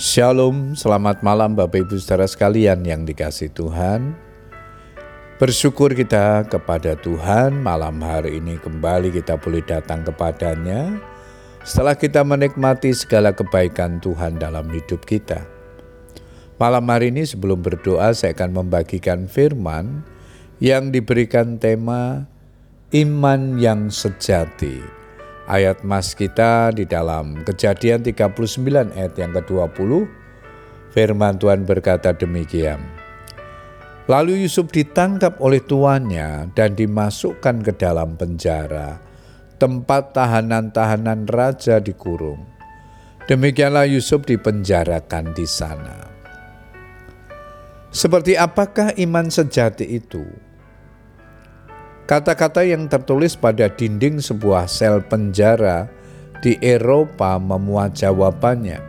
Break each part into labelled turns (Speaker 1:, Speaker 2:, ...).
Speaker 1: Shalom, selamat malam Bapak Ibu saudara sekalian yang dikasih Tuhan. Bersyukur kita kepada Tuhan malam hari ini kembali kita boleh datang kepadanya setelah kita menikmati segala kebaikan Tuhan dalam hidup kita. Malam hari ini sebelum berdoa saya akan membagikan firman yang diberikan tema iman yang sejati ayat mas kita di dalam kejadian 39 ayat yang ke-20, firman Tuhan berkata demikian. Lalu Yusuf ditangkap oleh tuannya dan dimasukkan ke dalam penjara, tempat tahanan-tahanan raja dikurung. Demikianlah Yusuf dipenjarakan di sana. Seperti apakah iman sejati itu? Kata-kata yang tertulis pada dinding sebuah sel penjara di Eropa memuat jawabannya.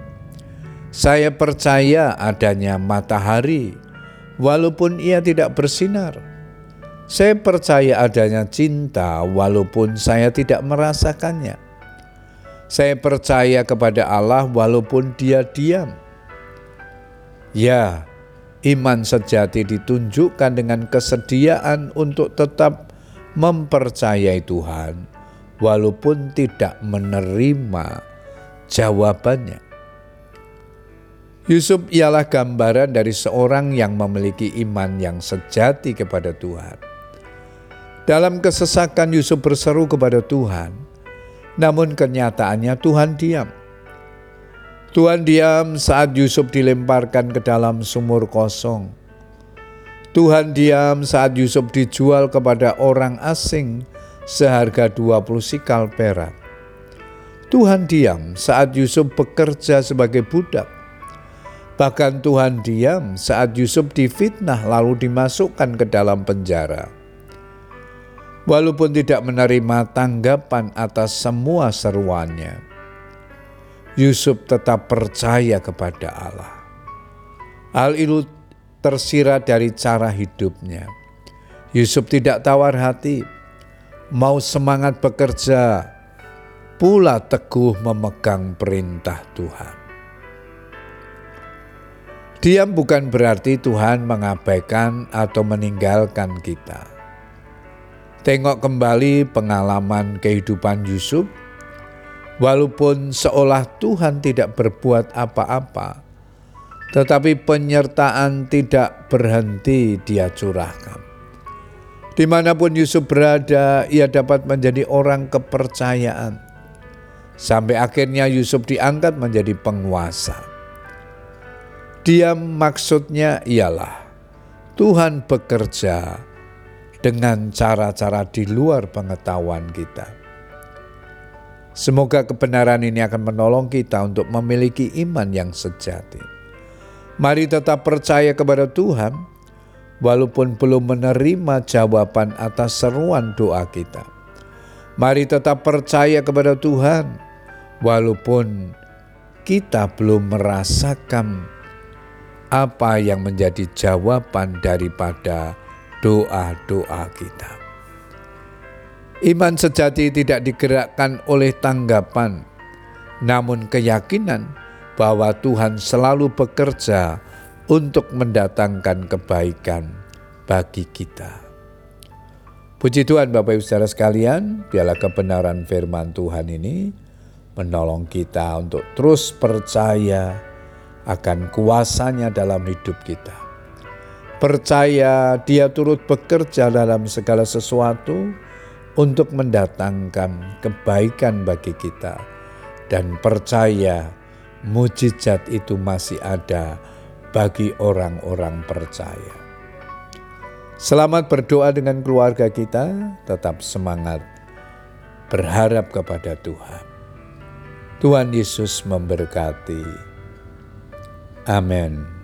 Speaker 1: Saya percaya adanya matahari, walaupun ia tidak bersinar. Saya percaya adanya cinta, walaupun saya tidak merasakannya. Saya percaya kepada Allah, walaupun Dia diam. Ya, iman sejati ditunjukkan dengan kesediaan untuk tetap mempercayai Tuhan walaupun tidak menerima jawabannya. Yusuf ialah gambaran dari seorang yang memiliki iman yang sejati kepada Tuhan. Dalam kesesakan Yusuf berseru kepada Tuhan, namun kenyataannya Tuhan diam. Tuhan diam saat Yusuf dilemparkan ke dalam sumur kosong Tuhan diam saat Yusuf dijual kepada orang asing seharga 20 sikal perak. Tuhan diam saat Yusuf bekerja sebagai budak. Bahkan Tuhan diam saat Yusuf difitnah lalu dimasukkan ke dalam penjara. Walaupun tidak menerima tanggapan atas semua seruannya, Yusuf tetap percaya kepada Allah. Hal itu tersirat dari cara hidupnya. Yusuf tidak tawar hati, mau semangat bekerja, pula teguh memegang perintah Tuhan. Diam bukan berarti Tuhan mengabaikan atau meninggalkan kita. Tengok kembali pengalaman kehidupan Yusuf, walaupun seolah Tuhan tidak berbuat apa-apa, tetapi penyertaan tidak berhenti dia curahkan. Di mana pun Yusuf berada, ia dapat menjadi orang kepercayaan. Sampai akhirnya Yusuf diangkat menjadi penguasa. Dia maksudnya ialah Tuhan bekerja dengan cara-cara di luar pengetahuan kita. Semoga kebenaran ini akan menolong kita untuk memiliki iman yang sejati. Mari tetap percaya kepada Tuhan, walaupun belum menerima jawaban atas seruan doa kita. Mari tetap percaya kepada Tuhan, walaupun kita belum merasakan apa yang menjadi jawaban daripada doa-doa kita. Iman sejati tidak digerakkan oleh tanggapan, namun keyakinan bahwa Tuhan selalu bekerja untuk mendatangkan kebaikan bagi kita. Puji Tuhan Bapak Ibu Saudara sekalian, biarlah kebenaran firman Tuhan ini menolong kita untuk terus percaya akan kuasanya dalam hidup kita. Percaya dia turut bekerja dalam segala sesuatu untuk mendatangkan kebaikan bagi kita. Dan percaya mujizat itu masih ada bagi orang-orang percaya. Selamat berdoa dengan keluarga kita, tetap semangat berharap kepada Tuhan. Tuhan Yesus memberkati. Amin.